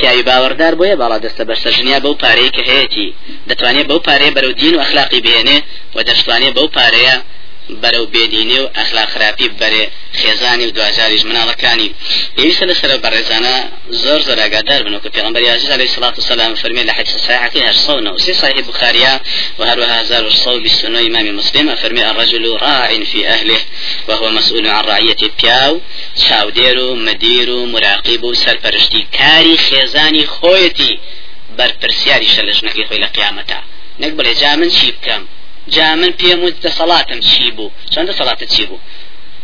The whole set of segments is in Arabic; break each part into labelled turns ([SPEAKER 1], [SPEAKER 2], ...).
[SPEAKER 1] پیاوی باوەڕدار بۆیە باڵا دەستە بەرسە ژنیا بەو پارەیە کە هەیەی دەتوانێت بەو پارەیە بەرەو دین و ئەخلاقی بێنێ و دەشتوانێت بەو پارەیە بەرەو بێدینی و ئەخلا خراپی بەرێ خێزانی و دوجاریش مناڵەکانی پێویستە لەسەر بەڕێزانە زۆر زۆر ئاگادار بن وکە پێغمبەر عزیز علیه الصلاة والسلام فەرمی لە حدیث صحیحەکەی هەر سەو نە وسی صحیح بخاریا وهروها هزار وصو بسنة إمام مسلم فرمي الرجل راع في أهله وهو مسؤول عن رعية بياو شاوديرو مديرو مراقب سرپرشتي كاري خيزاني خويتي برپرسياري شلجنكي خوي لقيامتا نقبل جامن شيب كام جا من پێم وت دەسەڵاتم چی بوو؟ چەندە سەڵاتت چی بوو؟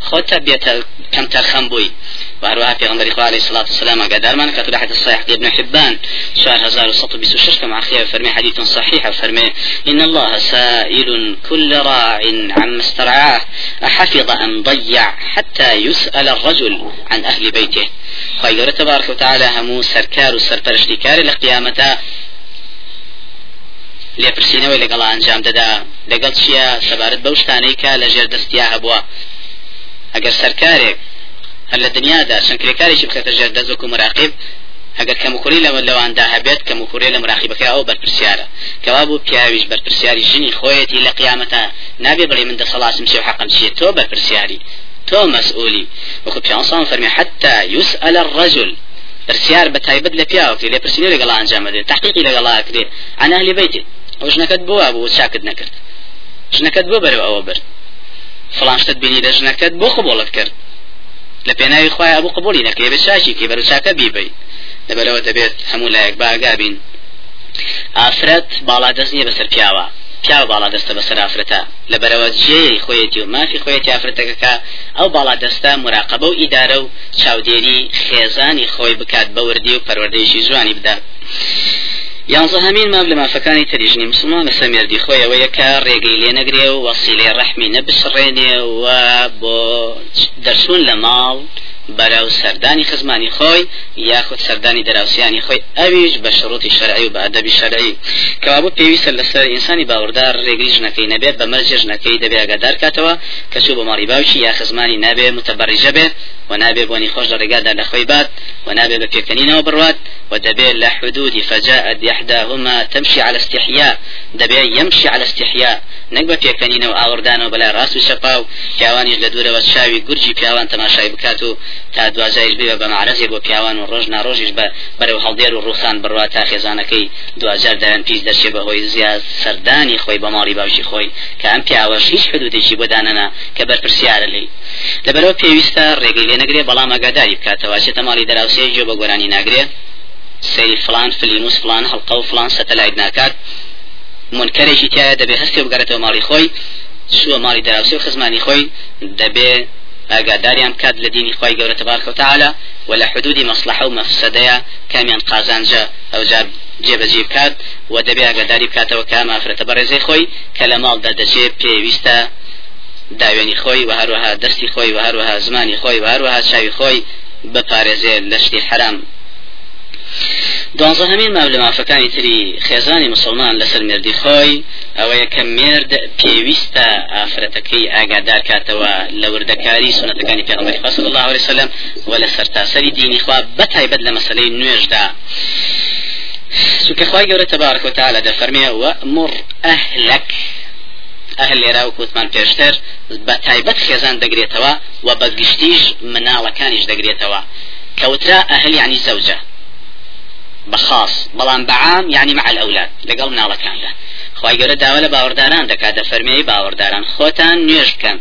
[SPEAKER 1] خۆتە بێتە کەم تەرخەم بووی. وهروها پیغمبر خدا عليه الصلاة والسلام قدر من كتب حديث الصحيح ابن حبان شهر هزار وسط بسوشش كما أخيه فرمي حديث صحيح فرمي إن الله سائل كل راع عما استرعاه أحفظ أم ضيع حتى يسأل الرجل عن أهل بيته. خير تبارك وتعالى همو سركار وسرپرشتكار لقيامته لێپرسینەوەی لەگەڵ ئەنجام دەدا. لەگەڵ چییە؟ سەبارەت بەو شتانەی کە لە ژێر دەستیا هەبووە. ئەگەر سەرکارێک هەر لە دنیادا شنکرێکارێکی بکەتە ژێر دەست و مراقب ئەگەر کەمکوری لەوە لەواندا هەبێت کەمکوری لە مراقبەکە ئەو بەرپرسیارە. کەوا بوو پیاویش بەرپرسیاری ژنی خۆیەتی لە قیامەتە نابێ بڵێ من دەسەڵاسم چێ حەقم چیە تۆ بەرپرسیاری تۆ مەسئولی. وەکو پیانسان فەرمی حتى يسأل الرجل. لە پیاوەکە لێ پرسیاری لەگەڵ ئەنجام دێت تحقیقی لەگەڵا کرێ عن أهل بيته ئەو ژنەکەت بۆ بوو چاکت نەکرد. ژنەکەت بۆ بەرەوە ئەوە برد. فلانشتت بینی لە ژنەکەت بۆ قبولت کرد. لە پێناوی خخوای ئەبوو قبولی نەکرێ بە چاکی کە بەرە چاکە بیبی لەبەرەوە دەبێت هەموو لایەک باگابین. ئافرەت باڵا دەست نییە بەسەر پیاوە. پیاوە باڵا دەستە بەسەر ئافرەتە. لەبەرەوە جێری خۆیەتی و مافی خۆیەتی ئافرەتەکەکە ئەو باڵا دەستە مراقبە و ئیدارە و چاودێری خێزانی خۆی بکات بە وردی و پەروەردەیشی جوانی بدات. یانزە هەمین ماب لە مافەکانی تریژنی مسلمان لە سەمێردی خۆیەوە یەکە ڕێگەی لێ نەگرێ و وەسیلێ ڕەحمی نەبسڕێنێ و بۆ دەرچوون لە بەرەو سەردانی خزمانی خۆی یاخود سەردانی دەراوسیانی خۆی ئەویش بە شڕوتی شەرعی و بە ئەدەبی شەرعی. کەوابوو پێویستە لەسەر ئینسانی باوەڕدار ڕێگری ژنەکەی نەبێت بە مەرجێ ژنەکەی دەبێ ئەگادار کاتەوە کە چوو بە ماڵی باوکی یا خزمانی نابێ متبەڕیجە بێت ونابي بوني خوش درجات لخويبات ونابي بكيكنين وبروات ودبي لحدود فجاءت إحداهما تمشي على استحياء دبي يمشي على استحياء نەک بە پێکەنینە و ئاوردانەوە بەلا ڕاست و شەپا و پیاوانیش لە دوورەوە تا دوازایش بێ بە معرەزێ بۆ پیاوان و ڕۆژ ناڕۆژیش بە بەرەو هەڵدێر و ڕوخان بڕوا تا خێزانەکەی دوجار دایان پیس دەچێ بەهۆی زیاد سەردانی خۆی بە ماڵی باوشی خۆی کە ئەم پیاوەش هیچ حدودێکی بۆ دانەنا کە بەرپرسیارە لی لەبەرەوە پێویستە ڕێگەی لێ نەگرێ بەڵام ئەگاداری بکاتەوە چێتە ماڵی دەراوسێ جێ بە گۆرانی ناگرێ. سەیری فلان فلیموس فلان هەڵقە و فلان سەتەلایت ناکات. منکرێکی تایە دەبێ هەستی بگەرێتەوە ماڵی خۆی سووە ماڵی دەراوسی و خزمانی خۆی دەبێ ئاگاداریان کات لە دینی خۆی گەورە تبارکە وتعالى ولا حدودی مصلحة و مەفسەدەیە کامیان قازانجە ئەو جار جێبەجێ بکات و دەبێ ئاگاداری بکاتەوە کام ئافرەتە بەڕێزەی خۆی کە لە ماڵدا دەچێت پێویستە داوێنی خۆی و هەروەها دەستی خۆی و هەروەها زمانی خۆی و هەروەها چاوی خۆی بپارێزێ لە شتی حرام. دوانزە هەمین ماو لە مافەکانی تری خێزانی مسلمان لەسەر مردی خۆی ئەوەیە کە مرد پێویستە ئافرەتەکەی ئاگادار کاتەوە لە وردەکاری سنەتەکانی پێغمبەری خوا صلی الله عليه وسلم و لە سەرتاسەری دینی خوا بەتایبەت لە مەسلەی نوێژدا. چونکە خوای گەورە تبارك وتعالى دەفەرمێ وأمر أهلك ئەهل لێرا و کوتمان پێشتر بە تایبەت خێزان دەگرێتەوە و بە گشتیش مناڵەکانیش دەگرێتەوە. کەوترا ئەهل یعنی زەوجە. بخاص بەڵام بەعام يعني مع الأولاد لەگەڵ مناڵەکاندا خی گەورە داوا لە باوەڕداران دەکات دە فەرمیی باوەڕداران. خۆتان نوێژ بکەن.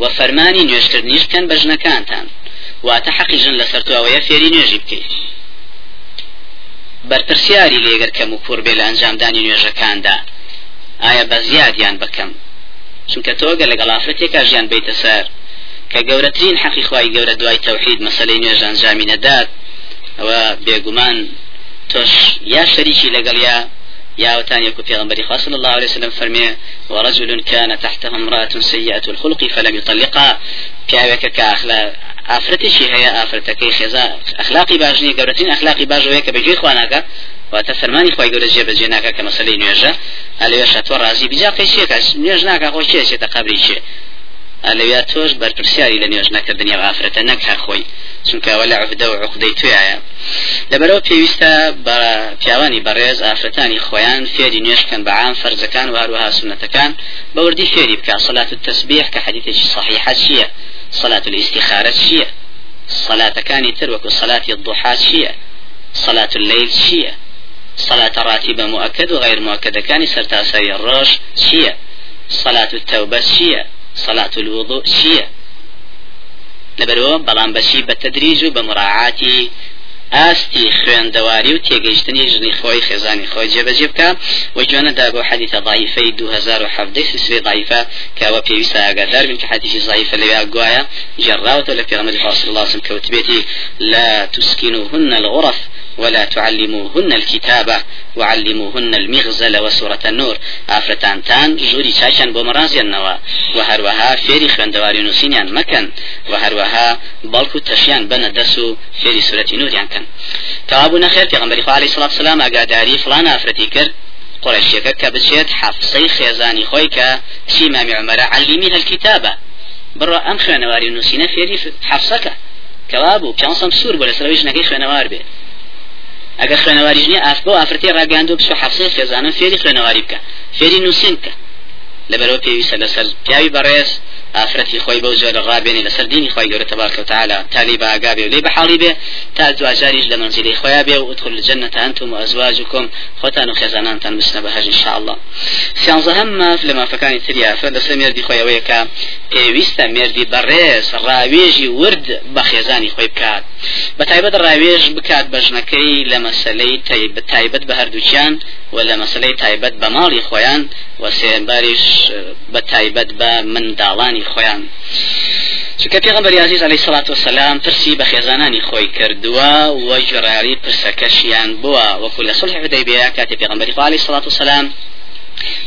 [SPEAKER 1] و فەرمانی نوێژکردنیش بکەن بە ژنەکانتان. واتە حەقی ژن لەسەر توەوەیە فێری نوێژی بکەیت. بەرپرسیاری لێگەر کەم و کوور بێ لە ئەنجامدانی نوێژەکاندا. ئایا بە زیادیان بکەم؟ چونکە تۆگە لەگەڵ ئافرەتێکا ژیان بیتە سەر. کە گەورەترین حەقی خی گەورە دوای تەوحید مەسلەی نوێژ ئەنجامی نەدات ئەوە بێگومان توش يا شريكي لقليا يا وتاني يكون في غنبري صلى الله عليه وسلم فرمي ورجل كان تحته امرأة سيئة الخلق فلم يطلقها پیاوێکە كأخلاق ئافرەتێکی هەیە ئافرەتەکەی خێزا ئەخلاقی باشنی گەورەترین ئەخلاقی باشەوەیە کە بەگوێی خواناکە واتە فەرمانی خۆی گەورە جێبەجێ ناکە کە مەسلەی نوێژە. ئەلێ شەتوە ڕازی. بجا قەیسێکە نوێژ ناکە خۆ چێ چێتە لەویا تۆش بەرپرسیاری لە نوێژ نەکردنی غافرەتە نەک هەر خۆی. چونکەوە لە عهدە و عقدەی توایە لەبەرەوە پێویستە بە پیاوانی بەڕێز ئافرەتانی خۆیان فێری نوێشکەن بە عام فەرزەکان و هەروەها سنەتەکان بەوردی فێری بکە. صلاة التسبيح کە حەدیثێکی صحیحە چییە؟ صلاة الاستخارة چییە؟ صلاتەکانی تر وەکو صلاتی الضحى چییە؟ صلاة الليل چییە؟ صلاة راتبة مؤكد وغير مؤكد كان سرتاسري الروش شيء صلاة التوبة شيء صلاة الوضوء شيء. لبرو بلان بشي بالتدريج بمراعاة ئاستی خوێندەواری و تێگەیشتنی ژنی خۆی خێزانی خۆی جێبەجێ بکە و جوانەدا بۆ حەدیثە ضعیفەی 2007 سلسلة ضعیفە کەوە پێویستە ئاگادار بن کە حەدیثی ضعیفە لەوێ گوایە جێڕاوەتە لە پێغەمبەری صلی الله وسلم کەوتبێتی لا تسكنوهن الغرف ولا تعلموهن الكتابة وعلموهن المغزل وسورة النور. آفرتان تان جوري چاچان بو مرازيان وهروها فيري خوندواري نوسينيان مكان وهروها بلكو تشيان بنا دسو فيري سورة نور يعني كان كابو نخير پیغمبر عليه الصلاة والسلام اگاداري فلان آفرتي كر قريشيك كبچيت حفصي خيزاني خويك شي مامي عمر علميها الكتابة برا ام خوانواري نوسينا فيري حفصك كوابو كان بولا سرويش نكي خوانوار بي ئەگەر خوێنەواریش نیە ئاف بۆ ئافرەتی ڕاگەاندو بچ حەفسەی خێزانم فێری خوێنەواری بکە فێری نووسین لەبەرەوە پێویستە لەسەر پیاوی بەڕێز ئافرەتی خۆی بەو جۆرە ڕابێنی لەسەر دینی خۆی گەورە تبارك وتعالى تالی باگا بێ و لێ بەحاڵی بێ تا دوجاریش لە منزلی خۆیا بێ و ادخل الجنة أنتم وأزواجكم خوتان و خێزانانتان بچنە بەهەژ إن شاء الله سیانزەهەم ماف لە مافەکانی تریە فە لەسەر مێردی خۆیەوەیە کە پێویستە مێردی بەڕێز ڕاوێژی ورد بە خێزانی خۆی بکات. بە تایبەت ڕاوێژ بکات بەژنەکەی لە مەسلەی تایبەت بە هەردووچیان و لە مەسلەی تایبەت بە ماڵی خۆیان و سێباریش بە تایبەت بە منداڵانی خۆیان چکە پێغمبەر عزیز علیه الصلاة والسلام پرسی بە خێزانانی خۆی کردووە و جڕاری پرسەکەشیان بووە. وەکو لە صلح حدەیبیە کاتی پێغمبەری والسلام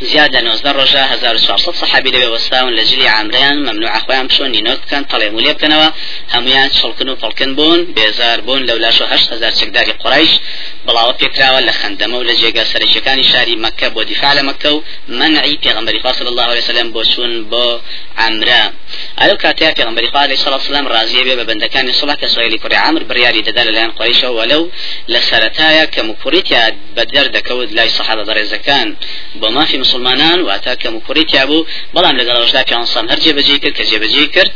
[SPEAKER 1] زیاد لە 19 ڕۆژە 1400 صحابی لەوێ وەستاون لە جلی عامریان ممنوع خۆیان بشۆن نینۆت بکەن تەڵێ مولێ بکەنەوە. هەمویان چڵکن و پڵکن بوون بێزار بوون لەو لاش و هەشت هزار چەکداری قڕیش بڵاوە پێکراوە لە خەندەمە و لە جێگا سەرچەکانی شاری مەکە بۆ دیفاع لە مەکە و منعی پێغمبەری خوا صلی الله عليه وسلم بۆ چوون بۆ عامرا ئەو کاتەیە پێغمبەری خوا علیه الصلاة والسلام ڕازیە بێ بە بەندەکانی سڵح کە کوڕی عامر بڕیاری دەدا لەلایەن قڕیشەوە وەلەو لە سەرەتایە کە مکوڕیتیا بەدەر دەکەوت لای سەحابە بۆ مافی مسلمانان واتا کە مکوڕیتیا بوو بەڵام لەگەڵەوەشدا پیانسان هەر جێبەجێ کرد کە جێبەجێ کرد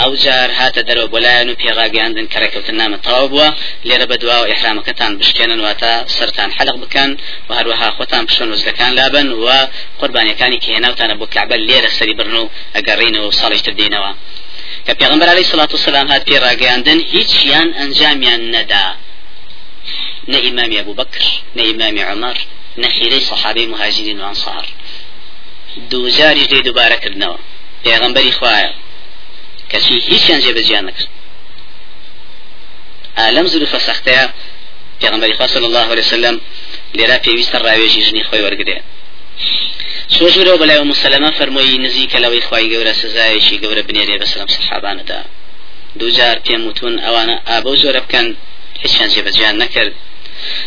[SPEAKER 1] ئەو جار هاتە دەرەوە بۆلایەن و پێڕاگەاندن کەڕێکەوتن نامە تەواو بووە لێرە بە دواوە ئحرامەکەتان بشکێنن واتە سەرتان حەلق بکەن و هەروەها خۆتان پشۆن وزەکان لابن و قوربانیەکانی کە هێناوتانە بۆ کعبە لێرە سەری برن و ئەگەڕینەوە و ساڵی تر دێنەوە کە پێغمبەر علیه الصلاة والسلام هات پێڕاگەاندن هیچیان ئەنجامیان نەدا. نە ئیمامی ئەبوو بەکر نە ئیمامی عمر نەخیرەی صحابەی مهاجرین و ئەنصار. دوو جاریش دەی دووبارەکردنەوە پێغمبەری خوایە کەچی هیچیان جێبەجیان نەکرد. ئالەم زروفە سەختەیە پێغمبەری خوا صلی الله عليه وسلم لێرا پێویستە ڕاوێژی ژنی خۆی وەرگێ سۆژورەوە بەلای مسلمە فەرمۆی نزیکە لەوەی خی گەورە سزایشی گەورە بنێرێ بەسلام سەحابانەدا دووجار پێم وتون ئەوانە ئابە زۆرە بکەن هیچیان جێبەجیان نەکرد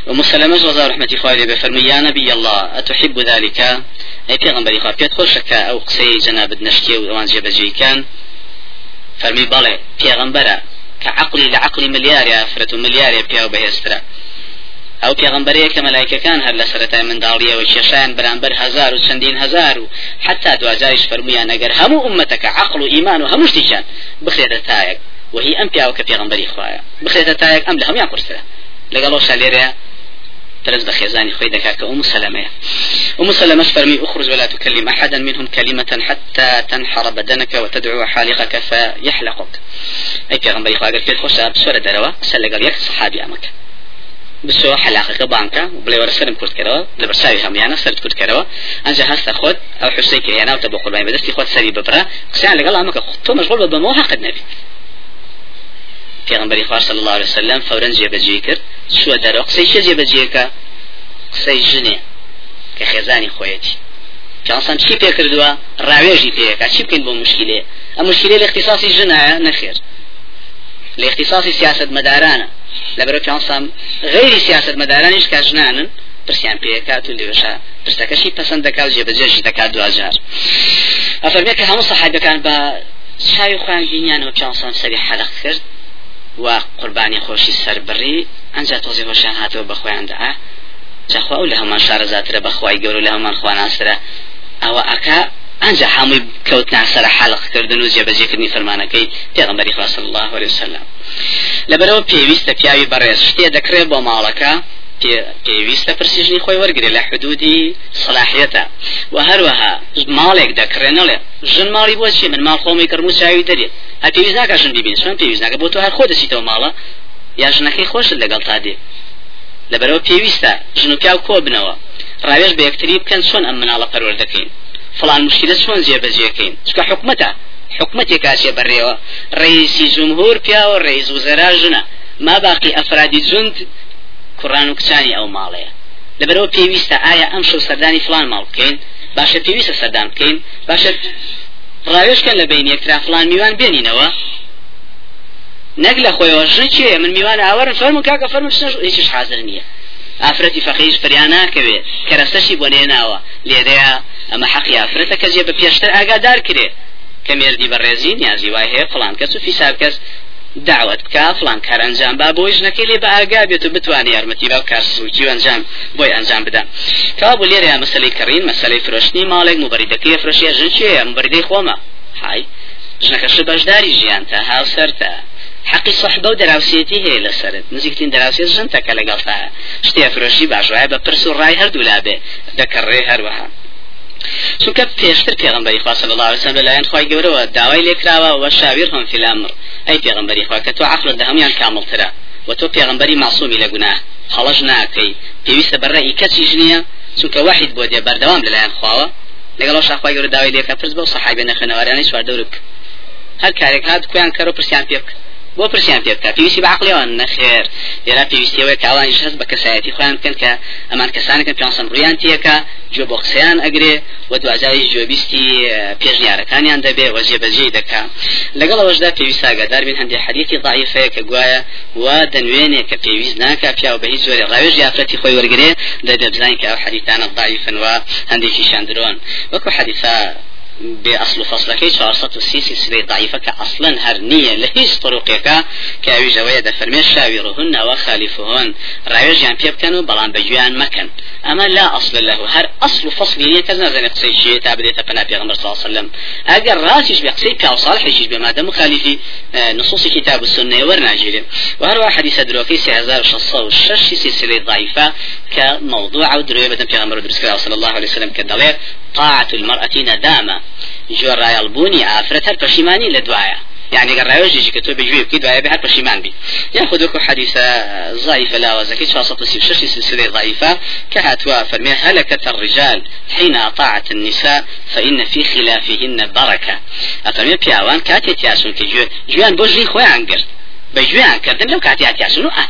[SPEAKER 1] ومسلمة رضا رحمة خوالي بفرمي يا نبي الله أتحب ذلك أي پیغمبري خواه بيت خوشك أو قصي جناب نشكي وان جيبجي كان فرمي بالي پیغمبرا كعقلي لعقلي مليار يا فرت مليار يا بياو بهسترا ئەو پێغمبەرەیە کە مەلایکەکان هەر لە سەرەتای منداڵیەوە کێشیان بەرامبەر هزار و چەندین هزار و حتا دوجاریش فەرمویان ئەگەر هەموو ئومەتەکە عقل و ئیمان و هەموو شتیان بخرێتە تایەک. وهی ئەم پیاوە کە پێغمبەری خوایە بخرێتە تایەک ئەم لە هەمویان قورسرە لەگەڵ شالێرەیە ترز بخيزاني خوي دكاك أم سلمة أم سلمة فرمي أخرج ولا تكلم أحدا منهم كلمة حتى تنحر بدنك وتدعو حالقك فيحلقك. أي غنبري خواقر في الخوشة بسورة دروا سلق اليك صحابي أمك بسو حلاقة بانكا وبلي ورا سرم كرت كروا لبرساوي هم يعني سرت كرت كروا. أنجا هستا خود أو حسيك يعني وتبو قرباني بدستي خود سري ببرا. قسيان لقال أمك تو مشغول بموها قد نبي. پێغمبەری خوار صلی الله عليه وسلم فورا جێبەجێ کرد. چوە دەرەوە قسەی چه جێبەجێکە قسەی ژنێ کە خێزانی خۆیەتی پیانسان چی پێ کردووە ڕاوێژی پێەکە چی بکەین بۆ مشکلێ ئەم مشکلێ لە اختصاصی ژنایە نەخێر لە اختصاصی سیاست مەدارانە لەبەرە پیانسان غیری سیاست مەدارانیش کە ژنانن پرسیان پێکات و لێوشە پرسەکەشی پەسەند دەکات جێبەجێشی دەکات دوجار ئەفەرمێت کە هەموو سەحابەکان بە چاوی خوان بینیانەوە پیاسان سەری حەلق کرد و قوربانی خۆشی سەربڕی ئەنج تۆزی هۆشیان هاتەوە بەخۆیاندا جاخوا و لە هەمان شارەزاترە بەخوای گەور لە هەمان خواناسرە ئەوە ئەکا ئەنج هەمووی کەوتنا سەر حەلقکردن و جێبەجێکردنی فەرمانەکەی پێغمبەری خوا صلی الله عليه وسلم. لەبەرەوە پێویستە پیاوی بەڕێز. شتێ دەکرێت بۆ ماڵەکە پێویستە پرسیژنی خۆی وەرگێ لە حدودی سلاحیەتە. و هەروەها ماڵێک دەکرێنەڵێ ژن ماڵی بۆ چی؟ من ماڵ خۆمی کردم و چاوی دەرێت ها پێویست ناکە ژن ببین چۆن پێویست ناکە بۆ تۆ هەر خۆ دەچیتەوە ماڵە یا ژنەکەی خۆشت لەگەڵ تا دێ. لەبەرەوە پێویستە ژن و پیاو کۆ بنەوە؟ ڕاوێژ بە یەکتری بکەن چۆن ئەم مناڵە پەروەر دەکەین فلان مشکلە چۆن جێبەجێکەین چکە حکومەتە حکومەتێک کاسێ بەڕێوە ڕئیسی جمهور پیاوە ڕئیس وزەرا ژنە ما باقی ئەفرادی جند کوڕان و کچانی ئەو ماڵەیە لەبەرەوە پێویستە ئایا ئەم شەو سەردانی فلان ماڵ بکەین باشە پێویستە سەردان بکەین باشە ڕاوێشکەن لە بین یەکترا فلان میوان بێنینەوە نەک لە خۆیەوە ژن چێ من میوان ئاوەرن فەرمو کاکە فەرمو هیچش حاضر نییە ئافرەتی فەقیش فریان ناکەوێ کەرەسەشی بۆ نێناوە. لێرەیە ئەمە حەقی ئافرەتە کە جێ بە پێشتر ئاگادار کرێ. کە مێردی بەڕێزی نیازی وای هەیە فلان کەس و فیساب کەس دعوت بکە فلان کار ئەنجام با بۆی ژنەکەی لێ بە ئاگا بێت و بتوانێت یارمەتی با کار سوچی ئەنجام بۆی ئەنجام بدە. کەوا بۆ لێرە مەسلەی کڕین مەسلەی فرۆشتنی ماڵێک مبەریدەکەی فرۆشیە ژن چێە مبەریدەی خۆمە. های ژنەکەش بەشداری ژیان تا هاوسەرتە حقی صحبە و دراوسێتی هەیە لەسرت. نزیکترین دراوسێت ژن تەکە لەگەڵتا شتێ فرۆشی باشوایە بە پرس و ڕای هەردوو لابێ دەکەڕێ هەروەها. چونکە پێشتر پێغمبەری خوا صلی الله عليه وسلم لەلایەن خوای گەورەوە داوای لێکراوە و شاویرهم فی الامر. ئەی پێغمبەری خوا کە تۆ عقلت لە هەمویان کامڵترە و تۆ پێغمبەری معصومی لە گوناه. هەڵەش ناکەی. پێویستە بەڕێی کەسیش نییە چونکە وحید بۆ دێ بەردەوام لەلایەن خواوە. لەگەڵ شاخوای گەورە داوای لێکە پرس بە صحابە نەخێنەوەرانەی چوار دەورک. هەر کارێک هات کویان کەڕ و پرسیان پێ بۆ پرسیان پێ بکە. پێویستی بەعقلیەوە نەخێر. لێرا پێویستیەوەی کاوانیش هەست بە کەسایەتی خۆیان بکەن کە ئەمان کەسانەکە پێسم ڕویان تیەکە جۆ بۆ قسەیان ئەگرێ و دوازاوی جۆبیستی پێشنیارەکانیان دەبێ و جێبەجێ دەکا. لەگەڵ ئەوەشدا پێویست ئاگادار بین هەندێک حەدیثی ضعیفەیە کە گوایە و دەنوێنێ کە پێویست ناکە پیا و بە هیچ زۆری ڕاوێژ یافرەتی خۆی وەرگێ دەبێ بزانین کە ئەو حەدیثانە ضعیفن و هەندێکی شاندرۆن. وەکو حەدیثە بأصل فصلك شارصة السيسي سلي ضعيفة كأصلا هرنية لهيش طرقك كأوي جوية دفرمي شاورهن وخالفهن رايج يعني بيبكنوا بلان بجوان مكان أما لا أصل له هر أصل فصل يعني كذا زين قصي شيء تابدي تبنا بيغمبر صلى الله عليه وسلم. أجر راسيش بقصي كاو صالح يشيش بما دام مخالفي نصوص كتاب السنة ورناجيل وهر حديث دروكي سي هزار شصة وشش سلسلة ضعيفة كموضوع أو بدم بيغمبر صلى الله عليه وسلم كدلير طاعة المرأة ندامة. جۆڕایەڵ بوونی ئافرەت هەر پەشیمانی لە دوایە يعني قال رايوجي كتب بيجوي بكي دعاء بها بشيمان بي. ياخذ لكم حديث ضعيفة لا وزكي شاصة شش سلسلة ضعيفة. كهاتوا فرمي هلكت الرجال حين أطاعت النساء فإن في خلافهن بركة. أفرمي بياوان كاتي تياسون كجوان جوان بوجي خوي عنقر بجوان كردن لو كاتي تياسون أه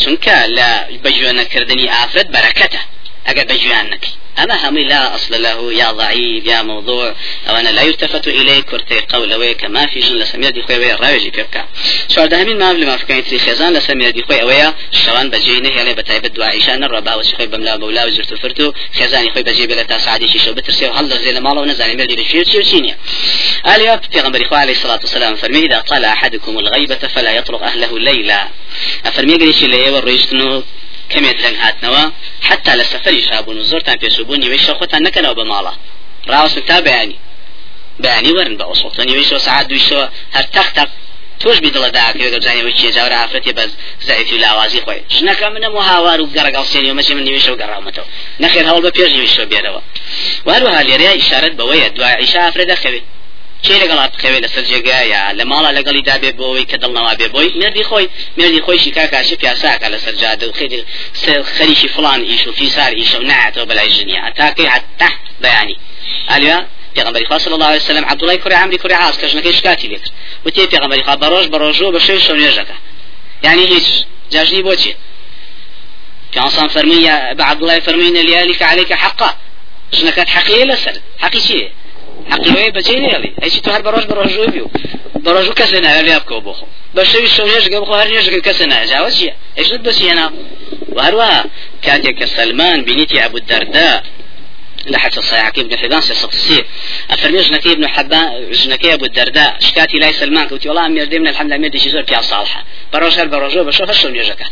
[SPEAKER 1] چونکە لە بەجوێنەکردنی ئافرەت بەرەکەتە. ئەگەر بەجویان نەکەی. أما هم لا أصل له يا ضعيف يا موضوع. أو أنا لا يلتفت إليه كرتي قول كما في جن لسمير دي خوي راوجي بيبكا شو ده من ما ما فكان تري خزان لسمير دي خوي أويا شوان بجينه يلي بتايب الدعاء عشان الربا وشي بملا بولا وزرت فرتو. خزاني خوي بجيب له تاسعدي شي شو بترسي وهلا زي ما الله ونزل مير دي شيء شيء شيء قال يا پیغمبر خو عليه الصلاة والسلام فرمي إذا طلع أحدكم الغيبة فلا يطرق أهله ليلا. فرمي قال شي ليه وريشتنو کەمێ درەنگ هاتنەوە حتا لە سەفری شابوون و زۆرتان پێشبوو نیوەی شەخۆتان نەکەنەوە بە ماڵە. ڕاوەست تا بەیانی. بەیانی وەرن بە ئۆسڵتە نیوەی ساعت دویشەوە هەر تەختە توش بی دڵە داکەوێت گەزانەوە چیە جاورە ئافرەتی بەس زایفی لاوازی خۆی. ژنەکە منە و هاوار و گەڕگەڵ سێنی و مەچی من نیویشە و گەڕاومەتەوە نەخێر هەوڵ بە پێش نیویشە بێرەوە. واروها لێرەیە ئیشارەت بەوەیە. دوای عیشا ئافرە دەخەوێت. چی لەگەڵات بخەوێت لەسەر جێگایە لە ماڵە لەگەڵی دابێ بۆەوەی کە دڵنەوە بێ بۆی؟ مردی خۆی مردی خۆشی کاکاشی پیاساکە لەسەر جادە و خێری خەریکی فلان ئیش و فیسار ئیش و نایەتەوە بەلای ژنیا تاکەی حتا بەیانی. ئالیا پیغمبری خوا صلی الله علیه وسلم عبد الله کوری عمرو کوری عاص کەژنەکەی شکاتی لێکرد. وتی پیغمبری خوا بەڕۆژ بەڕۆژۆ بە شەو نوێژەکە. یعنی هیچ جاژنی بۆچی پیانسان فەرمی بە عبد الله فەرمین لیالك عليك حقا ژنەکەت حقیە لەسەر. حقی چیە؟ حقیقی بچه نیالی ایچی تو هر براش براجو بیو. براجو کسی نه لیاب کو بخو. بشوی شونیش گه بخو هر نیش گه کسی نه جاوز چیه؟ ایشت بسی هنا و هر وها كانت كسلمان بنيتي أبو الدرداء لحد الصحيح ابن حبان سيصفصي أفرمي جنكي ابن حبان جنكي أبو الدرداء. شكاتي لا سلمان قلت والله أمير دي من الحمد لله أمير دي شزور بيع صالحة بروجر بروجو بشوف شلون يجكا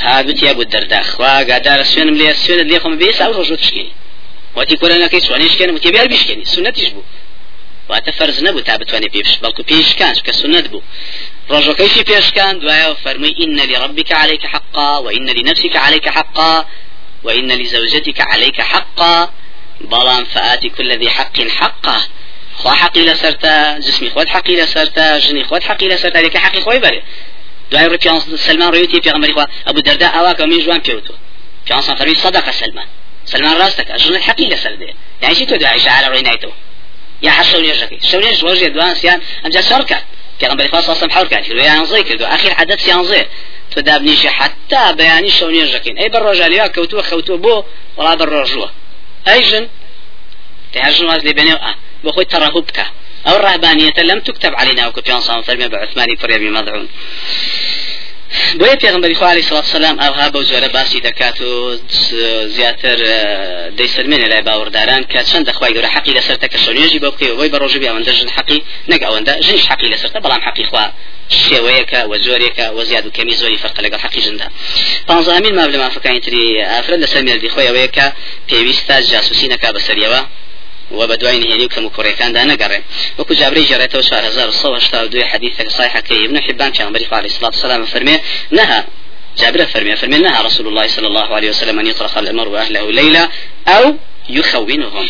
[SPEAKER 1] هابت يا أبو الدرداء خوا قادار سوين ملي سوين اللي يخم بيس أو رجو تشكي نكي سواني شكي وتي بيار بيشكي سنة تجبو واتە فەرز نەبوو تا بتوانێ پێش بەڵکو پێشکان کە سنت بوو ڕۆژەکەیشی پێشکان دوایە فەرمووی إن لربك عليك حقا وإن لنفسك عليك حقا وإن لزوجتك عليك حقا. بلان فآتي كل ذي حق حقه خوا حقي لسرتا جسمي خود حقي لسرتا جني خود حقي لسرتا لك حقي خوي بري دوای پیان سلمان رویتی پیغمبری خوا ابو درداء اوا که من جوان پیوتو پیان فرمی صدق سلمان سلمان راستك جن حقي لسر ده يعني شي تو دعاء على روينايتو يا حشون يرجعي شون يرجع وجه دوان سيان. ام جا شركه پیغمبری خوا صلى الله عليه وسلم حول يعني زي كدو اخر حدث سيان زي تدابنيش حتى بياني شون يرجعين أي بالرجال يا كوتو خوتو بو ولا بالرجوه ايجن تهجن واز لبنيو آه. بخوي ترهبك أو الرهبانية لم تكتب علينا وكبيان صلى الله بعثمان فريبي مضعون. بۆیە پێغمبەری خوا علیه الصلاة والسلام ئەوها بەو جۆرە باسی دەکات و زیاتر دەیسەرمێنێ لای باوەڕداران کە چەند دەخوای گەورە حەقی لەسەرتە کە شەونێژی بۆ بکەی بۆی بە ڕۆژبی ئەوەندە ژن حەقی نەک ئەوەندە ژنیش حەقی لەسەرتە بەڵام حەقی خوا شێوەیەکە و زۆرێکە و زیاد و کەمی زۆری فەرق لەگەڵ حەقی ژندا. پانزەهامین ماب لە مافەکانی تری ئافرەت لەسەر مێردی خۆی ئەوەیە کە پێویستە جاسوسی نەکا بەسەریەوە. و بەدوای نهێنی و کەم و کوڕەکاندا نەگەڕێ وەکو جابری جێڕێتەوە 4182 حديث صحيح كي ابن حبان كان بريف عليه الصلاة والسلام فرمي نهى جابر فرمي فرمي نهى رسول الله صلى الله عليه وسلم أن يطرق المرء أهله ليلة أو يخونهم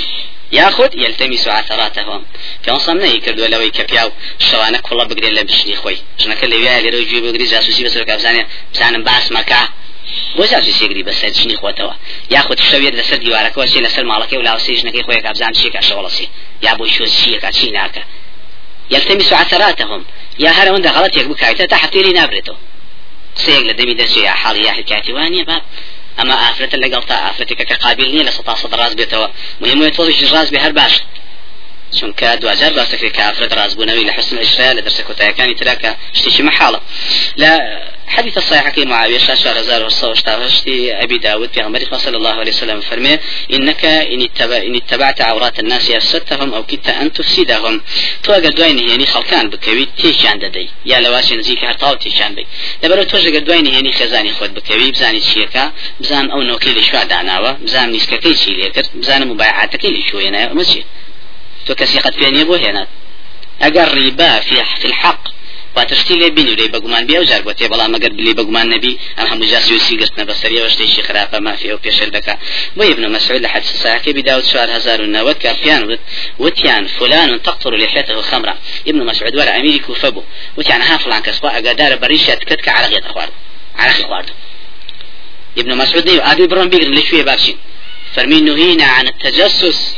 [SPEAKER 1] ياخذ يلتمس عثراتهم في أنصام نهي كردوا لوي كبياو شوانك والله بقدر لا بشني خوي شنك اللي ويا رجوي بقدر جاسوسي بس ركاب زاني بزانم باس مكة بۆ جاجی سێگری بەسەر جنی خۆتەوە؟ یاخود شەوێت لەسەر دیوارەکەەوە چێ لەسەر ماڵەکەی و لاوسی ژنەکەی خۆی کابزان چێکە شەوەڵسی یا بۆی شۆ چیەکە چی ناکە؟ یەلتەمیس عسەراتەهم یا هەر ئەوەندە غەڵەتێک بکایتە تا هەفتێری نابرێتەوە. سێک لە دەمی دەچێ یا حاڵی یا حکاتی وانە باب ئەمە ئافرەتە لەگەڵ تا ئافرەتێکەکە قابل نییە لە سەتا سەد ڕاز بێتەوە. مهمە تۆڵیش ڕاز بێ هەر باشە چونکە دوجار باسەکە کافرەت ڕازبوونەوەی لە حسن ئشرا لە دەرسە کۆتایەکانی تراکە شتێکی مەحاڵە. لە حديث الصحيح كي معاوية شاشة رزار وشتي أبي داود في غمر صلى الله عليه وسلم فرمي إنك إن, اتبع إن اتبعت عورات الناس أفسدتهم أو كدت أن تفسدهم. تو أقد دوين يعني خلقان بكوي تيشان ددي يا لواشي نزيك هرطاو تيشان بي لبرو توجه قد دوين يعني خزاني خود بكوي بزاني شيكا بزان أو نوكي لشوا دعناوة بزان نسككي شي ليكر بزان مبايعاتك لشوينا مسجد تو کەسی قەت پێ نییە بۆ هێنات ئەگەر ڕیبا في الحق واتشتی لێ بینی لێ بەگومان بێ و جار بۆ تێ بەڵام ئەگەر بلی بەگومان نەبی ئەم هەموو جاسی و سیگرتنە بەسەریەوە شتێکی خراپە مافی و پێشل دەکا بۆ ابن مسعود لە حدس ساکە بداوت شوار هزار و نەوەت کە پیان وت وتیان فلان تقطر لحيته خمرة ابن مسعود ولا أميري كوفة بو. وتیان ها فلان کەس ئەگەدارە بەریشە تکت کە عرقێتە خوارد. عرقی خوارد. ابن مسعود نيو أبي برون بيقر لشوية بابشين. فرمي نهينا عن التجسس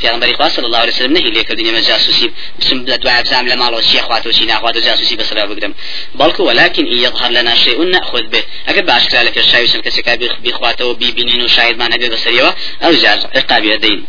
[SPEAKER 1] پیغمبری خدا صلی الله علیه وسلم نهی لیکر دنیا من جاسوسی. بسم دعاء ابزام لما لو شيخ واتو شي ناخوات جاسوسي بس لا بقدم بلكو ولكن ان يظهر لنا شيء نأخذ به. اگر باش كلا لك الشاي وسن كسكا بيخواته بيبينين وشاهد ما نبي بسريوا أو جاز عقاب يدين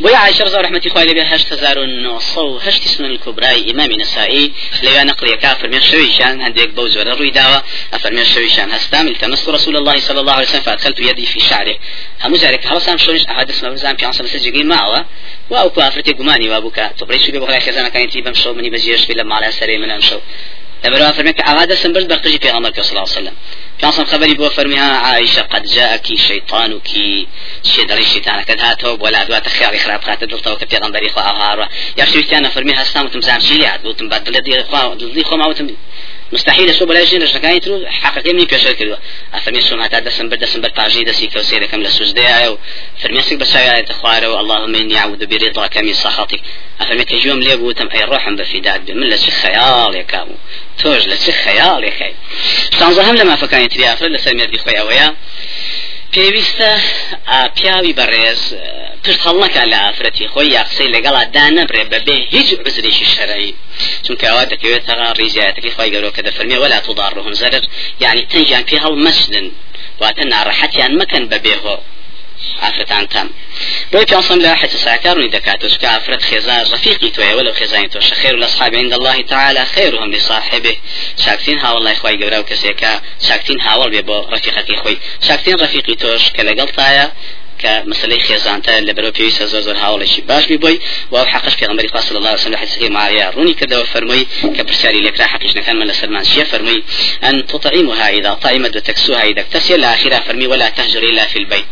[SPEAKER 1] بويا عائشة رضي الله عليها هشت هزار ونصو هشت سنن الكبرى إمام نسائي لو نقل كافر من شويشان عندك بوزور الروي داوة أفر من شويشان هستام التمست رسول الله صلى الله عليه وسلم فأدخلت يدي في شعره. هم زارك هل سام شويش أحد اسمه بزام في عنصر مسجي معه وأو كافرتي قماني وابوكا تبريش بي خزانة كانت يبم شو مني بزيش في لما على سري من أمشو لما فرمك أغاد سنبرد بقتجي في عمرك صلى الله عليه وسلم. كان خبري بو فرميها عائشة قد جاءك شيطانك شدري الشيطان قد هاتو ولا دوات خيار خراب خاطر دلتو كبي غنبري خو أهار يا شو فرميها استام وتمزام شيلي عاد وتم بعد الذي خو ما وتم مستحيل شو بلا شيء نشكاين ترو حقيقة مني بيشر كدوا أفرمي شو ما تعد دسم بدسم بالتعجيد دسي كوسيرة كم لسوزدي أيو فرمي سك بس يا تخواره اللهم إني أعوذ برضاك من سخطك. أفرمي كجوم لي بوتم؟ أي روح بفداد من لسه خيال يا كامو توج لسه خيال يا خي تنظهم لما فكان يتري أفر لسه ميردي خويا ويا. پێویستە پیاوی بەڕێز پشت هەڵنەکە لە ئافرەتی خۆی یا قسەی لەگەڵا دانەبرێ بەبێ هیچ عزرێکی شەرعی چونکە ئەوە دەکەوێتەوە ڕیزایەتەکەی خۆی گەورە کە دەفەرمێ ولا تضارهم زەرر. یعنی تەنجیان پێ هەڵ مەسدن واتە ناڕەحەتیان مەکەن بەبێ ئافرەتان تام. بۆی پیاسم لە حەج ساکارونی دەکاتەوە کە ئافرەت خێزان ڕفیقی تۆیە وەلو خێزانی تۆ خير الأصحاب عند الله تعالى خيرهم لصاحبه. شاكتين هاول الله خوي گەورە و کەسێکە. شاکتین هاوڵ بێ بۆ ڕفیقەکەی خۆی. شاکتین ڕفیقی تۆش کە کە مەسلەی خێزانتە لە بەرەو پێویستە زۆر زۆر هاوڵێکی باش بی بۆی و حقش پێغمبەری خوا صلی الله عليه وسلم حدیثی ماریا ڕوونی کردەوە فەرمووی کە پرسیاری لێکرا حقیش نەکان من لەسەرمان چیە؟ فەرمووی أن تطعمها إذا طعمت وتكسوها إذا اكتسي الآخرة فرمي ولا تهجر إلا في البيت.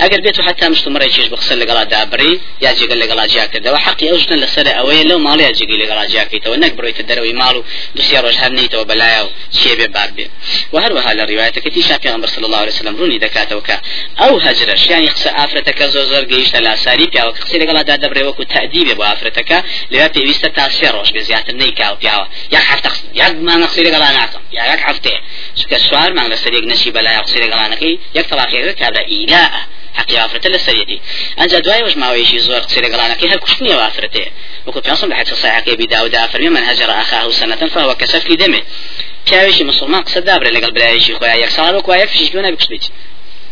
[SPEAKER 1] ئەگەر بێت و حتا مشتمڕی چێش بخسە لەگەڵا دابڕی یا جێگەل لەگەڵا جیاکردەوە حقی ئەوژنە لەسەر ئەوەیە لەو ماڵی جێگەی لەگەڵا جیاکەیتەوە نەک بڕۆیتە دەرەوەی ماڵ و دوسیا ڕۆژ هەر نیتەوە بەلایە و چێ بێ بار بێ. و هەروەها لە ڕیوایەتەکەتی شافی ئەمبەر صلی الله عليه وسلم ڕوونی دەکاتەوە کە ئەو هەجرەش یانی قسە ئافرەتەکە زۆر زۆر گەیشتە لاساری پیاوە. قسەی لەگەڵا دەبرێ وەکو تەدیبێ بۆ ئافرەتەکە لەوێ پێویستە تا سێ ڕۆژ بێ زیاتر نەیکاو پیاوە. یا هەفتە یاک مانگە قسەی لەگەڵا ناکەم یا یەک هەفتەیە. چکە سوار مانگ لەسەر یەک نەچی بەلای قسەی لەگەڵانەکەی یەک تەواقیەکە کابرا ئیلاء حقی ئافرەتە لە سەرەتی ئەنج دوای وەش ماوەیەشی زۆر قسەی لەگەڵانەکەی هەر کوشتنی ئافرەتێ وەکو پیاسم لە حەجە صحیحەکەی بیداودا فەرمی من هەجر ئاخاه سنەتەن فهو كسفك دمه پیاوێکی مسلمان قسە دابرێ لەگەڵ برایشی خۆیان. یەک ساڵ وەکو یەک فیش بێنە بکشیت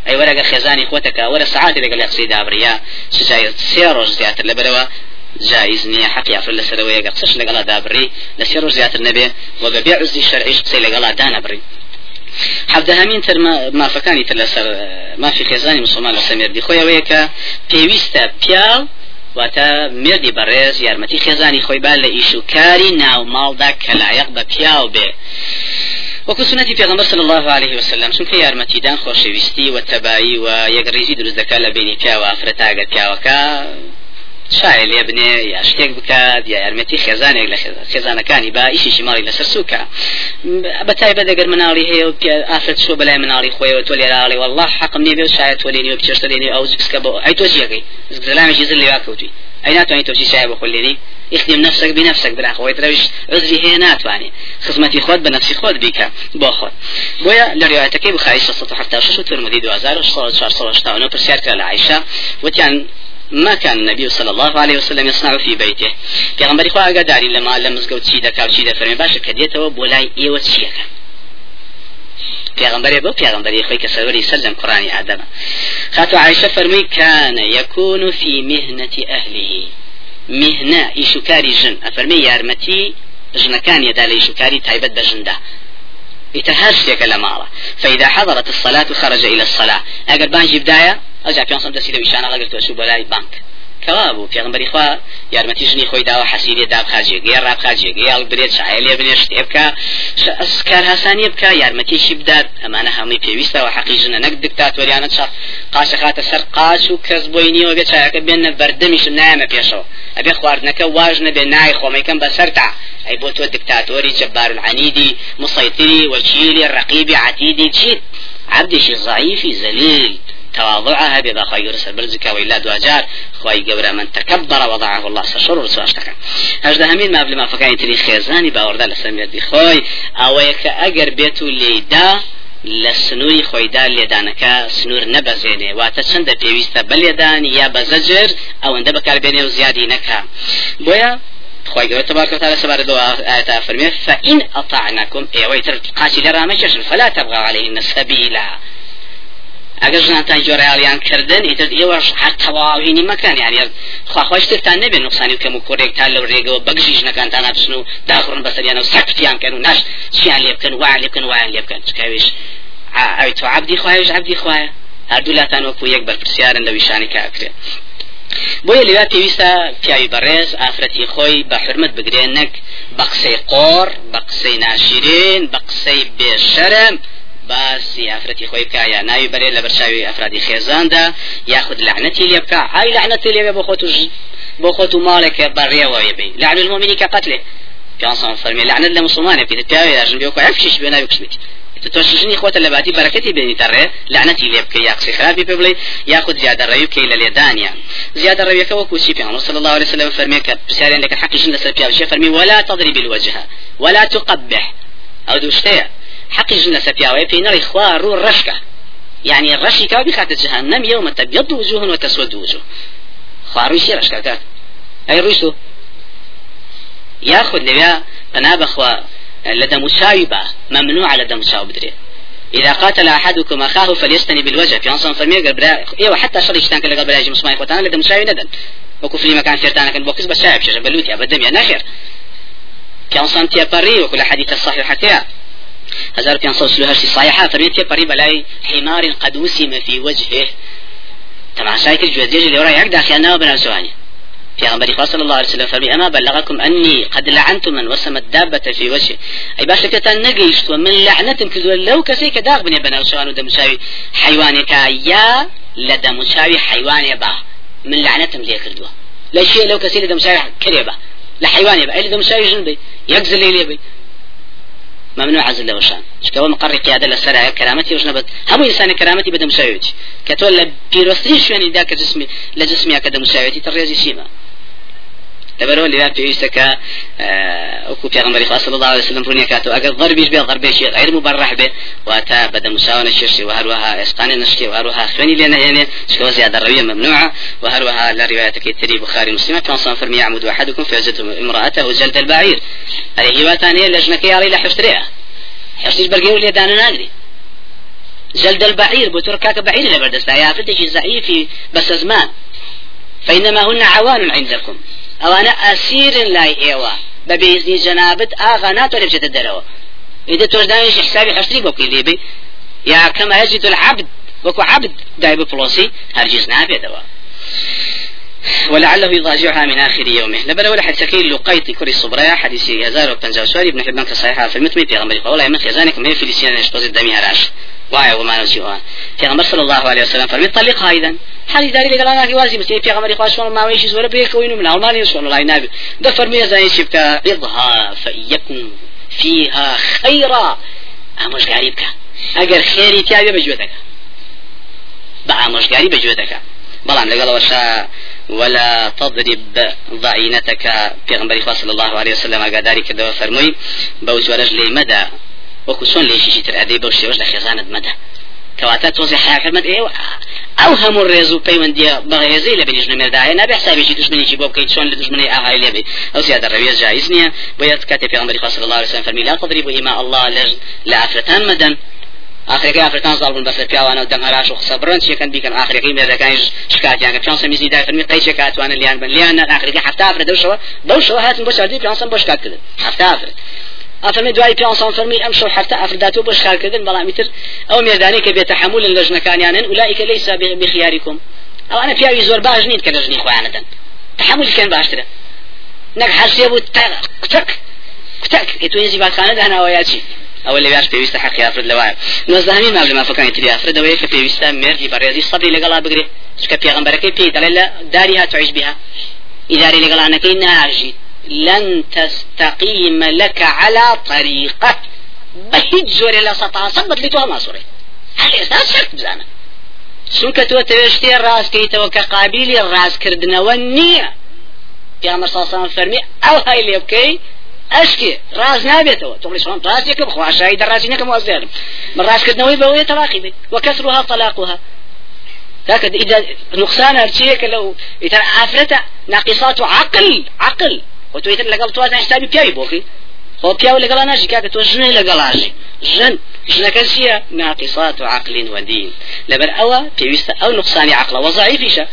[SPEAKER 1] ئەی وەرەگە خێزانی خۆتەکە وەرە سعاتی لەگەڵ قسەی دابریا سجای سێ ڕۆژ زیاتر لەبەرەوە جایز نییە حقی ئافر لەسەرەوە یەگە قسەش لەگەڵا دابڕی لە سێ ڕۆژ زیاتر نەبێ و بەبێ عزی شەرعیش قسەی لەگەڵا دانەبڕی. حەبدەهامین تر مافەکانی تر لەسەر مافی خێزانی مسلمان لەسەر مێردی خۆیەوەیە کە پێویستە پیاو واتە مردی بەڕێز یارمەتی خێزانی خۆی با لە ئیش و کاری ناو ماڵدا کە لایەق بە پیاو بێ. وەکو سنەتی پێغمبەر صلی الله عليه وسلم چونکە یارمەتیدان خۆشەویستی و تەبایی و یەکڕێژی دروست دەکات لە بینی پیاوە ئافرەتاگەر پیاوەکە شایە لێ بنێ یا شتێک بکات یا یارمەتی خێزانێک لە خێزانەکانی با ئیشیشی ماڵی لەسەر سووکە بەتایبە دەگەر مناڵی هەیە و ئافرەت شۆ بەلای مناڵی خۆیەوە تۆ لێراڵی والله حقم نیێ شاید تۆ لێنی و پێشتە لێنی ئەو زکسکە بۆ ئەی تۆ جێگەی زلامێکی زل لێوا کەوتی ئەی ناتوانانی تۆشی شای بە خۆلێنی اخدم نفسك بنفسك بلا خويت رويش عذري هي ناتواني خدمتي خود بنفسي خود بك بو خود. بويا لروايتك بخاري 676 وترمذي 2400 برسيار كلا عائشة وتيان ما كان النبي صلى الله عليه وسلم يصنع في بيته. پیغمبر خو هغه داري لما د کاو چی د فرمي کدیته و بولای ایو چیکه پیغمبر بو پیغمبر خو کسروری سلم قرآن آدم. خاتو عائشه فرمي كان يكون في مهنة اهله مهنة إيشوكاري جن. أفرمي يارمتي جنكان يدالي إيشوكاري تايبت بجنده يتهرسك لمارة فإذا حضرت الصلاة خرج إلى الصلاة. أقل بانجي بداية ئەجا پێ سم دەسی دەویشانە لەگەر تۆچوو بەلای بانک. کەوا بوو پێغمبەری خوا یارمەتی ژنی خۆی داوە حەسیری دابخاجێگەی ڕابخاجێگەی یاڵ برێت شعای لێ بنێ شتێ بکە. کار هەسانی بکە یارمەتیشی بدات ئەمانە هەمووی پێویستەوە حەقی ژنە نەک دکتاتۆریانە چاق قاچە خاتە سەر قاچ و کەس بۆی نیەوە بێت چایەکە بێنە بەردەمیشم نایەمە پێشەوە. ئەبێ خواردنەکە واژ نەبێ نای خۆمەکەم بەسەرتا ئەی بۆ تۆ دکتاتۆری جەبار العنیدی مسەیتری وەکیلی ڕقیبی عتیدی چیت؟ عبدێکی ضعیفی زەلیل تواضعها بيضا خير سربرزك وإلا دواجار خواي قورا من تكبر وضعه الله سشر ورسواش تكا هجده همين ما ما فكاين تري خيزاني باوردا لسمير دي خوي أو يك اگر بيتو ليدا لە سنووری خۆیدا لێدانەکە سنوور نەبەزێنێ واتە چەندە پێویستە بەلێدان یا بەزەجر ئەوەندە بەکاربێنێ و زیادی نەکە بۆیە خۆی گەورە تبارك وتعالى دو آيات فرمي فإن أطعنكم إيوه تر قاسي لرامشش فلا تبغوا عليهن سبيلا. ئەگەر ژناتان جۆرەیاڵیان کردن ئیتر ئێوەش هەر تەواوینی مەکان یانە خواخۆشتتان نەبێت نقصانی کەم و کۆرێکتان لەو ڕێگەوە بەگژی ژنەکانتان ناچن و داخڕن بەسەریانە و سەکتیان کەن و ناش چیان لێ بکەن وایان لێ بکەن وایان لێ بکەن. چکاوێش ئەوی تو عبدی خوایش عبدی خوایە هەردوولاتان وەکو یەک بەرپرسیارن لە ویشانی کاکرێت بۆیە لێوا پێویستە پیاوی بەڕێز ئافرەتی خۆی بە حرمت بگرێن نەک بە قسەی قۆڕ بە قسەی ناشرین بە قسەی بێشەرم باسی ئافرەتی خۆی بکە یا ناوی بەرێ لە بەرچاوی ئەفرادی خێزاندا یاخود لعنەتی لێ بکە. ئای لعنەتی لێ بۆ خۆت بۆ خۆت و ماڵێکە بەڕێوە بێ لعن المؤمنی کە قتله پیانسان فەرمی لعنەت لە مسلمانە پێ پیاوی داژن بێ کە ئەفشش بێ ناوی کشمیت. تۆ شژنی خۆتە لە باتی بەرەکەتی بێنی تەڕێ لعنەتی لێ بکە یا قسەی خراپی پێ بڵێ یاخود زیادە ڕێوی بکەی لە لێدانیان زیادە ڕێویەکە وەکو چی پێ صلى الله عليه وسلم فەرمی کە پرسیاریان لەکە حقیشن لەسەر پیاوی فەرمی ولا تضرب الوجه ولا تقبح. ئەو دوشتەیە حقي جنة سبياوي في نار إخوار الرشكة يعني الرشي كاو بخات جهنم يوم تبيض وجوه وتسود وجوه. خواروي رشكة كات أي رويسو ياخذ لبيا تناب أخوة لدى مشاوبة ممنوع لدى مشاوب بدري إذا قاتل أحدكم أخاه فليستني بالوجه. في أنصان فرمي قبل إيوه حتى شر يشتان كلا قبل يجي مسمى إخوتنا لدى مساوي ندن. وكفلي مكان فيرتانا كان بوكس بس شايف شجر بلوتي أبدا يا نخير في أنصان تيابري وكل حديث الصحيح حكيها هزار في أنصان سلوهرسي صحيحة فرمي تيابري بلاي حمار قد وسم في وجهه. طبعا شايك الجوزيج اللي وراء يعقد أخي أنا وبنا سواني في غنبري صلى الله عليه وسلم فرمي أما بلغكم أني قد لعنت من وسم الدابة في وجهه. أي باش كتان نقيشت ومن لعنة كذو لو كسيك داغ بني بنا ودم مساوي حيوانك يا لدى مساوي حيوان با من لعنتهم ليه كردوا لا شيء لو كسي لدى مساوي كريبا لا حيوان يبا إلا مساوي جنبي يقزل لي بي ممنوع عز الله وشان. شكوى مقر قيادة للسرعة كرامتي؟ وشنبت هم إنسان كرامتي بدا مساويتي كتولى بيروستري شواني ذاك جسمي لجسمي كذا مساويتي تريزي سيما لبرو اللي في يسكا أكو في غمري صلى الله عليه وسلم فرنيا كاتو أجر ضربيش به ضربيش غير مبرح به واتا بدا مساوانا الشرشي وهروها إسقاني نشكي وهروها خوني لنا يعني شكوى زيادة الروية ممنوعة وهروها لا رواية كتري بخاري مسلمة كان صنف فرمي يعمد أحدكم فيزد امرأته جلد البعير. هذه هي ثانية لجنة علي لا حفتريها حفتش برقيو اللي دانا نادري جلد البعير بتركاك بعير لبردستا يا فتش زعيف بس زمان فإنما هن عوان عندكم. أو أنا أسير لا إيوا. ببيزني جنابت آغا ناتو لبجة الدروا إذا توجدانش حسابي حشري بوكي ليبي يا كما يجد العبد. وكو عبد فلوسي هرجز نابي دوا. ولعله يضاجعها من آخر يومه. لبلا ولا حد سكين لقيت كري الصبرية حديث يزار وبنجا سواري ابن حبان كصحيحة في المتمي في غمري. والله من خزانك ما هي فلسطين يشبز الدمي هراش. واعي وما في غمر صلى الله عليه وسلم فرمي طلقها إذا حال داري وازي بس في غمر خاص والله ما ويش ولا بيك وينو من المال يسوى الله ينابي ده فرمي زي شبك عضها فإيكم فيها خيرا أمش غريبك أجر خيري تيابي بجودك بأمش غريب بجودك بلان لقال وشا ولا تضرب ضعينتك في غنبري صلى الله عليه وسلم قاداري كده فرمي بوز ورجلي مدى. وكسون ليش يشتر أدي بوشي؟ وش لخزانة مدى؟ كواتا توزي حياة فرمت إيه أو هم الرزو بيوان دي بغيزي لبني جنة مرداعي نبي حسابي شي دشمني شي بوب كيت شون لدشمني آهاي لبي. أو زيادة الرويز جائز نيا ويات كاتي في غنبري صلى الله عليه وسلم فرمي لا تضربوا إماء الله لج لعفرتان مدن آخر كي أفرتان ظالم بس بياوانا ودم هراش وخصبرن شي كان بيكن آخر كي ماذا كان شكات يعني. كان سميزي داي فرمي قيش شكات وأنا ليان بن ليان. آخر كي حتى أفرد. دوشوا دوشوا هات بوش عدي بيان سم بوش كات كده. حتى بيان سم فرمي أمشوا حتى أفرداتو بوش كات كده بلا متر أو ميداني كي بيتحمل اللجنة كان يعني أولئك ليس بخياركم أو أنا بياوي زور باش نيت كلجني خوانا تحمل كان باشتره نك حسيبو تك تك تك يتوينزي باكانه دهنا وياتي ئەوە لە باش پێویستە حەقی ئافرد لەوایە. نۆزدەهەمین ماب لە مافەکانی تری ئافرد ئەوەیە کە پێویستە مردی بەڕێزی سەبری لەگەڵا بگرێت چکە پێغەمبەرەکەی پێی دەڵێ لە داری تعيش بها ئیداری لەگەڵانەکەی ناژیت لن تستقيم لك على طريقة بهيج زوري لا سطا صبت لتوها ما صوري هل إساس شرط بزانا. چونکە تۆ تەوێشتێ ڕاستکەیتەوە کە قابلی ڕاستکردنەوە نییە پیامەر ساسان فەرمی ئەو هەی لێ بکەی ئەشکێ ڕاز نابێتەوە تۆڵیشان ڕاستێکە بخواشایی دەڕاستی نەکەم وازێرم من ڕاستکردنەوەی بەوەیە تەلاقی بێت وەکەسرها طلاقها. ذاك إذا نقصان هرشيك لو إذا عفرت ناقصات عقل عقل. لقل توازن حسابي بياوي بوكي. هو بياو لقل أنا شي كاك تو جن لقل عشي جن جن كسيا ناقصات عقل ودين. لبر أوا بيوست أو نقصان عقل. وضعيف إيشا.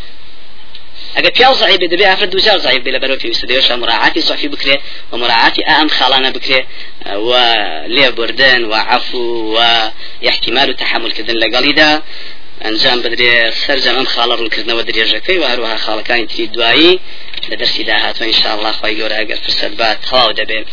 [SPEAKER 1] اگر پیاو ضعیف دبی أفرد دوزار ضعیف بلا برو في استديوش مراعاة صحفي بكري ومراعاة أهم خالنا بكري. ولي بردن وعفو واحتمال تحمل كدن لقليدا ئەنجام بدرێ سەرجەم ئەم خاڵە ڕوونکردنەوە درێژەکەی و هەروەها خاڵەکانی تری دوایی لە دەرسی داهاتوە ئینشاءالله خی گەورە ئەگەر فرسەت بات تەواو دەبێت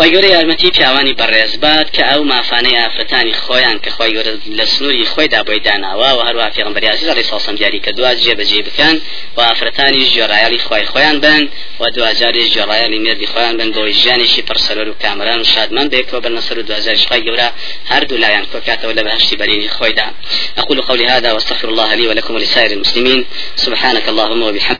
[SPEAKER 1] خی گەورە یارمەتی پیاوانی بەڕێزبات کە ئەو مافانەی ئافرەتانی خۆیان کە خی گەورە لە سنووری خۆیدا بۆی داناوە و هەروە پێغمبەری عزیز علیه ساسم دیاری کە دوا جێبەجێ بکەن و ئافرەتانی ژێڕایالی خۆی خۆیان بن و دوجاری ژێڕایالی مێردی خۆیان بن بۆی ژیانێکی پرسەرۆر و کامران و شادمان بێکەوە بەنەسەر و دوجاری خی گەورە هەردوو لایەن کۆکاتەوە لە بەهشتی بەرینی خۆیدا. أقول قولي هذا وأستغفر الله لي ولكم ولسائر المسلمين. سبحانك اللهم وبحمدك.